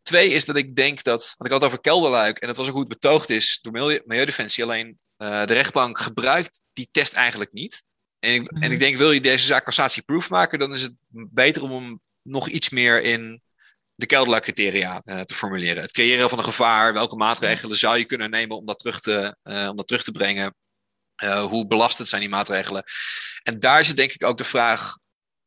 Twee is dat ik denk dat, want ik had het over kelderluik en dat was ook hoe het betoogd is door Milieu, Milieudefensie. Alleen eh, de rechtbank gebruikt die test eigenlijk niet. En ik, Mhm. en ik denk, wil je deze zaak cassatieproof maken, dan is het beter om hem nog iets meer in de kelderluikcriteria eh, te formuleren. Het creëren van een gevaar, welke maatregelen zou je kunnen nemen om dat terug te, eh, om dat terug te brengen? Hoe belastend zijn die maatregelen? En daar zit denk ik ook de vraag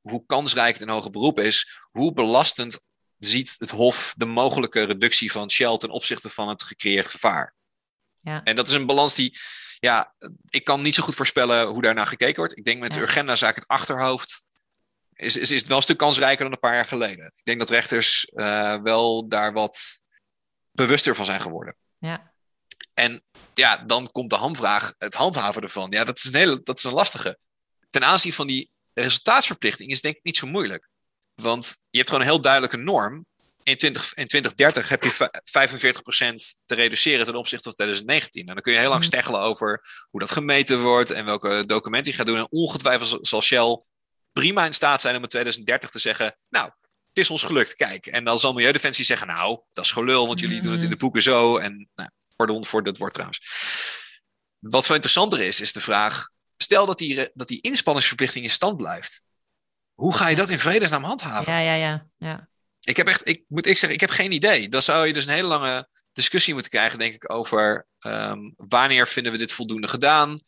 hoe kansrijk het in hoger beroep is. Hoe belastend ziet het Hof de mogelijke reductie van Shell ten opzichte van het gecreëerd gevaar? Ja. En dat is een balans die, ja, ik kan niet zo goed voorspellen hoe daarnaar gekeken wordt. Ik denk met de. Urgenda-zaak het achterhoofd is, is, is het wel een stuk kansrijker dan een paar jaar geleden. Ik denk dat rechters eh, wel daar wat bewuster van zijn geworden. Ja. En ja, dan komt de hamvraag, het handhaven ervan. Ja, dat is een hele, dat is een lastige. Ten aanzien van die resultaatsverplichting is denk ik niet zo moeilijk. Want je hebt gewoon een heel duidelijke norm. In, 20, in 2030 heb je vij- 45% te reduceren ten opzichte van 2019. En dan kun je heel lang Mhm. steggelen over hoe dat gemeten wordt en welke documenten je gaat doen. En ongetwijfeld zal Shell prima in staat zijn om in 2030 te zeggen: Nou, het is ons gelukt, kijk. En dan zal Milieudefensie zeggen: Nou, dat is gelul, want jullie doen het in de boeken zo. En nou, pardon voor dat woord trouwens. Wat veel interessanter is, is de vraag: stel dat die, dat die inspanningsverplichting in stand blijft. Hoe ga je dat in vredesnaam handhaven? Ja, ja, ja. ja. Ik heb echt, ik moet ik zeggen, ik heb geen idee. Dan zou je dus een hele lange discussie moeten krijgen, denk ik, over ehm, wanneer vinden we dit voldoende gedaan?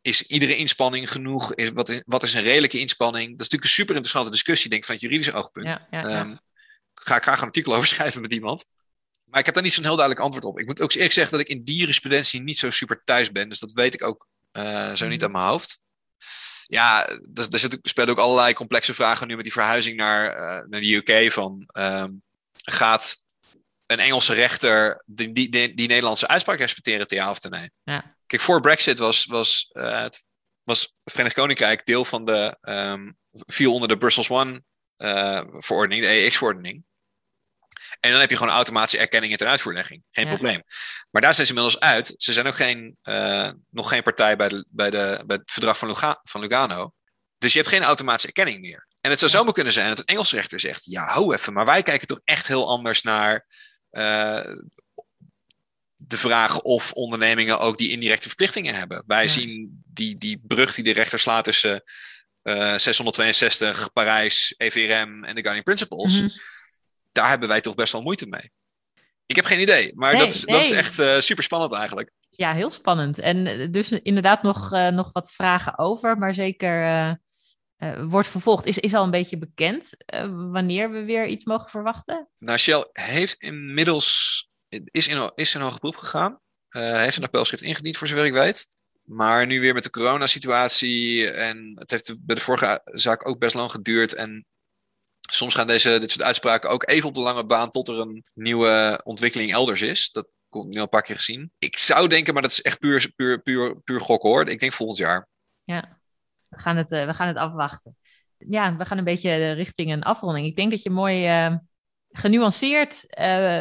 Is iedere inspanning genoeg? Is, wat, is, wat is een redelijke inspanning? Dat is natuurlijk een super interessante discussie, denk ik, vanuit juridisch oogpunt. ja, ja, ja. Ehm, ga ik graag een artikel over schrijven met iemand. Maar ik heb daar niet zo'n heel duidelijk antwoord op. Ik moet ook eerlijk zeggen dat ik in die jurisprudentie niet zo super thuis ben. Dus dat weet ik ook eh, zo niet Mhm. uit mijn hoofd. Ja, daar, daar zit, spelen ook allerlei complexe vragen nu met die verhuizing naar, eh, naar de UK. Van, ehm, gaat een Engelse rechter die, die, die, Nederlandse uitspraak respecteren, te ja of te nee? Ja. Kijk, voor Brexit was, was, eh, het, was het Verenigd Koninkrijk deel van de, ehm, viel onder de Brussels One eh, verordening, de EX-verordening. En dan heb je gewoon automatische erkenning en ten uitvoerlegging. Geen Ja. probleem. Maar daar zijn ze inmiddels uit. Ze zijn ook geen, eh, nog geen partij bij, de, bij, de, bij het verdrag van, Luga- van Lugano. Dus je hebt geen automatische erkenning meer. En het zou zomaar kunnen zijn dat een Engelse rechter zegt: Ja, hou even, maar wij kijken toch echt heel anders naar eh, de vraag of ondernemingen ook die indirecte verplichtingen hebben. Wij Ja. zien die, die brug die de rechter slaat tussen eh, 662, Parijs, EVRM en de Guiding Principles. Mhm. Daar hebben wij toch best wel moeite mee. Ik heb geen idee, maar Nee, dat, is, dat is echt eh, super spannend eigenlijk. Ja, heel spannend. En eh, dus inderdaad nog, eh, nog wat vragen over, maar zeker wordt vervolgd. Is, is al een beetje bekend wanneer we weer iets mogen verwachten? Nou, Shell heeft inmiddels is in, is in hoger beroep gegaan. Heeft een appelschrift ingediend, voor zover ik weet. Maar nu weer met de coronasituatie. En het heeft bij de vorige zaak ook best lang geduurd. En soms gaan deze, dit soort uitspraken ook even op de lange baan tot er een nieuwe ontwikkeling elders is. Dat komt nu al een paar keer gezien. Ik zou denken, maar dat is echt puur, puur, puur, puur gokken hoor. Ik denk volgend jaar. Ja, we gaan het, eh, we gaan het afwachten. Ja, we gaan een beetje eh, richting een afronding. Ik denk dat je mooi eh, genuanceerd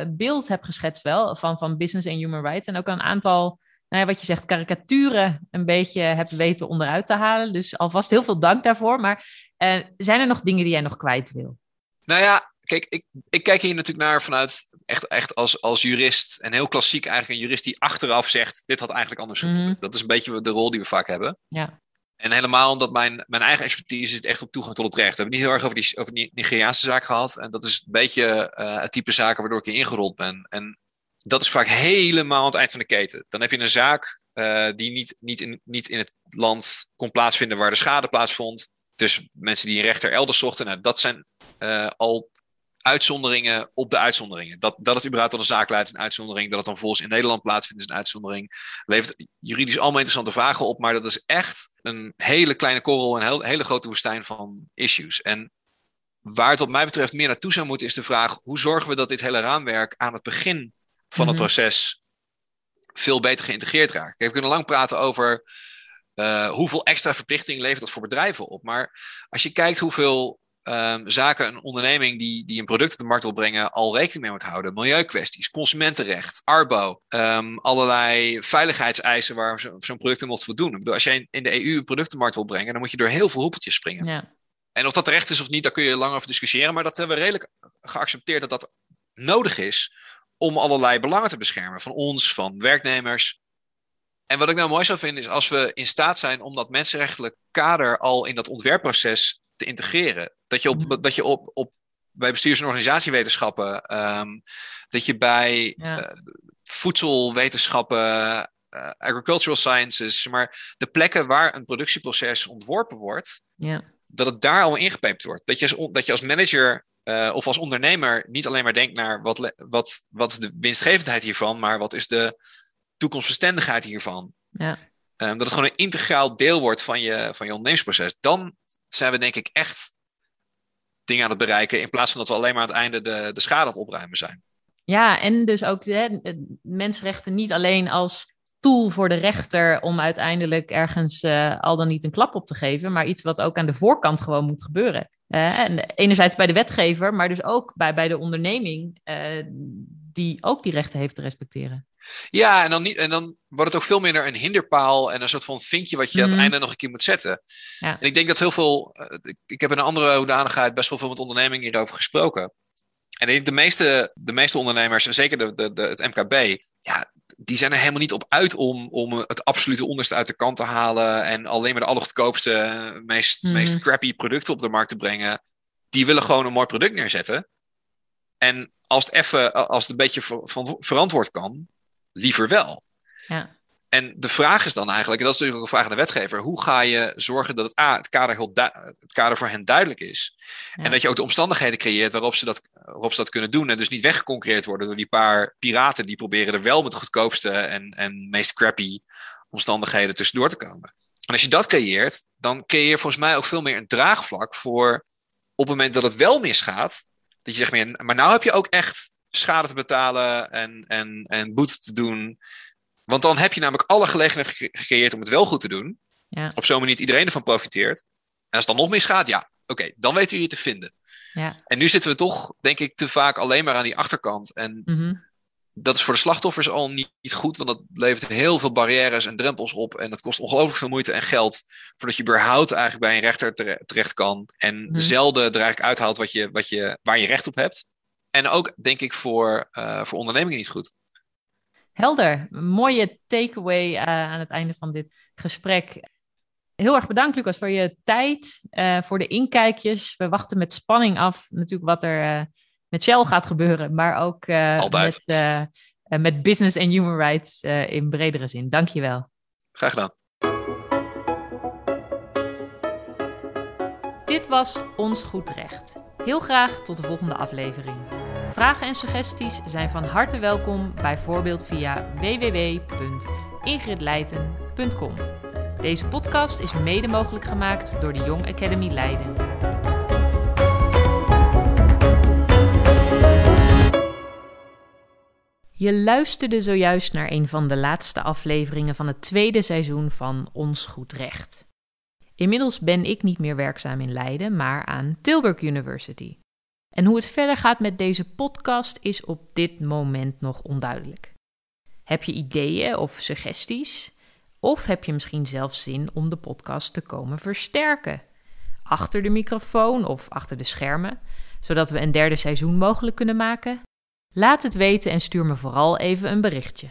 beeld hebt geschetst wel van, van business en human rights. En ook een aantal, nou ja, wat je zegt, karikaturen een beetje hebt weten onderuit te halen. Dus alvast heel veel dank daarvoor. Maar eh, zijn er nog dingen die jij nog kwijt wil? Nou ja, kijk, ik, ik kijk hier natuurlijk naar vanuit echt, echt als, als jurist. En heel klassiek eigenlijk een jurist die achteraf zegt: dit had eigenlijk anders Mhm. moeten. Dat is een beetje de rol die we vaak hebben. Ja, En helemaal omdat mijn, mijn eigen expertise is echt op toegang tot het recht. We hebben het niet heel erg over die, over die Nigeriaanse zaak gehad. En dat is een beetje eh, het type zaken waardoor ik hier ingerold ben. En dat is vaak helemaal aan het eind van de keten. Dan heb je een zaak uh, die niet, niet, in, niet in het land kon plaatsvinden waar de schade plaatsvond. Dus mensen die een rechter elders zochten. Nou, dat zijn uh, al uitzonderingen op de uitzonderingen. Dat, dat het überhaupt tot een zaak leidt is een uitzondering. Dat het dan volgens in Nederland plaatsvindt is een uitzondering. Levert juridisch allemaal interessante vragen op. Maar dat is echt een hele kleine korrel. Een hele grote woestijn van issues. En waar het wat mij betreft meer naartoe zou moeten is de vraag... hoe zorgen we dat dit hele raamwerk aan het begin van het mhm. proces veel beter geïntegreerd raakt? We kunnen lang praten over... Uh, hoeveel extra verplichtingen levert dat voor bedrijven op? Maar als je kijkt hoeveel um, zaken, een onderneming die, die een product op de markt wil brengen, al rekening mee moet houden. Milieukwesties, consumentenrecht, arbo, um, allerlei veiligheidseisen waar zo'n product in moet voldoen. Ik bedoel, als jij in de EU een product op de markt wil brengen, dan moet je door heel veel hoepeltjes springen. Ja. En of dat terecht is of niet, daar kun je lang over discussiëren. Maar dat hebben we redelijk geaccepteerd dat dat nodig is om allerlei belangen te beschermen. Van ons, van werknemers. En wat ik nou mooi zou vinden is als we in staat zijn om dat mensenrechtelijk kader al in dat ontwerpproces te integreren. Dat je op, mhm. dat je op, op bij bestuurs- en organisatiewetenschappen, um, dat je bij ja. uh, voedselwetenschappen, uh, agricultural sciences, maar de plekken waar een productieproces ontworpen wordt, ja. dat het daar al ingepept wordt. Dat je als, dat je als manager uh, of als ondernemer niet alleen maar denkt naar wat, wat, wat is de winstgevendheid hiervan, maar wat is de toekomstbestendigheid hiervan. Ja. Um, dat het gewoon een integraal deel wordt van je, van je ondernemingsproces. Dan zijn we denk ik echt dingen aan het bereiken. In plaats van dat we alleen maar aan het einde de, de schade aan het opruimen zijn. Ja, en dus ook hè, mensenrechten niet alleen als tool voor de rechter om uiteindelijk ergens uh, al dan niet een klap op te geven, maar iets wat ook aan de voorkant gewoon moet gebeuren. Uh, en enerzijds bij de wetgever, maar dus ook bij, bij de onderneming uh, die ook die rechten heeft te respecteren. Ja, en dan, niet, en dan wordt het ook veel minder een hinderpaal en een soort van vinkje wat je aan het mhm. einde nog een keer moet zetten. Ja. En ik denk dat heel veel, uh, ik heb in een andere hoedanigheid best wel veel met ondernemingen hierover gesproken. En ik denk de meeste, de meeste ondernemers, en zeker de, de, de, het MKB, ja, die zijn er helemaal niet op uit om, om het absolute onderste uit de kant te halen en alleen maar de allergoedkoopste, meest, mm. meest crappy producten op de markt te brengen. Die willen gewoon een mooi product neerzetten. En als het even, als het een beetje verantwoord kan, liever wel. Ja. En de vraag is dan eigenlijk, en dat is natuurlijk ook een vraag aan de wetgever, hoe ga je zorgen dat het, A, het, kader, heel het kader voor hen duidelijk is. En dat je ook de omstandigheden creëert waarop ze, dat, waarop ze dat kunnen doen. En dus niet weggeconcurreerd worden door die paar piraten die proberen er wel met de goedkoopste en, en meest crappy omstandigheden tussendoor te komen. En als je dat creëert, dan creëer je volgens mij ook veel meer een draagvlak voor op het moment dat het wel misgaat, dat je zegt, maar nou heb je ook echt schade te betalen en, en, en boete te doen. Want dan heb je namelijk alle gelegenheid gecreëerd om het wel goed te doen. Ja. Op zo'n manier iedereen ervan profiteert. En als het dan nog misgaat, ja, oké, dan weten we je te vinden. Ja. En nu zitten we toch, denk ik, te vaak alleen maar aan die achterkant. En mhm. dat is voor de slachtoffers al niet, niet, goed, want dat levert heel veel barrières en drempels op. En dat kost ongelooflijk veel moeite en geld voordat je überhaupt eigenlijk bij een rechter terecht kan. En mm zelden er eigenlijk uithaalt wat je, wat je, waar je recht op hebt. En ook, denk ik, voor, uh, voor ondernemingen niet goed. Helder. mooie takeaway uh, aan het einde van dit gesprek. Heel erg bedankt, Lucas, voor je tijd, uh, voor de inkijkjes. We wachten met spanning af natuurlijk wat er met Shell gaat gebeuren, maar ook met, met business en human rights in bredere zin. Dank je wel. Graag gedaan. Dit was Ons Goed Recht. Heel graag tot de volgende aflevering. Vragen en suggesties zijn van harte welkom, bijvoorbeeld via www.ingridleiten.com. Deze podcast is mede mogelijk gemaakt door de Young Academy Leiden. Je luisterde zojuist naar een van de laatste afleveringen van het tweede seizoen van Ons Goed Recht. Inmiddels ben ik niet meer werkzaam in Leiden, maar aan Tilburg University. En hoe het verder gaat met deze podcast is op dit moment nog onduidelijk. Heb je ideeën of suggesties? Of heb je misschien zelfs zin om de podcast te komen versterken? Achter de microfoon of achter de schermen, zodat we een derde seizoen mogelijk kunnen maken? Laat het weten en stuur me vooral even een berichtje.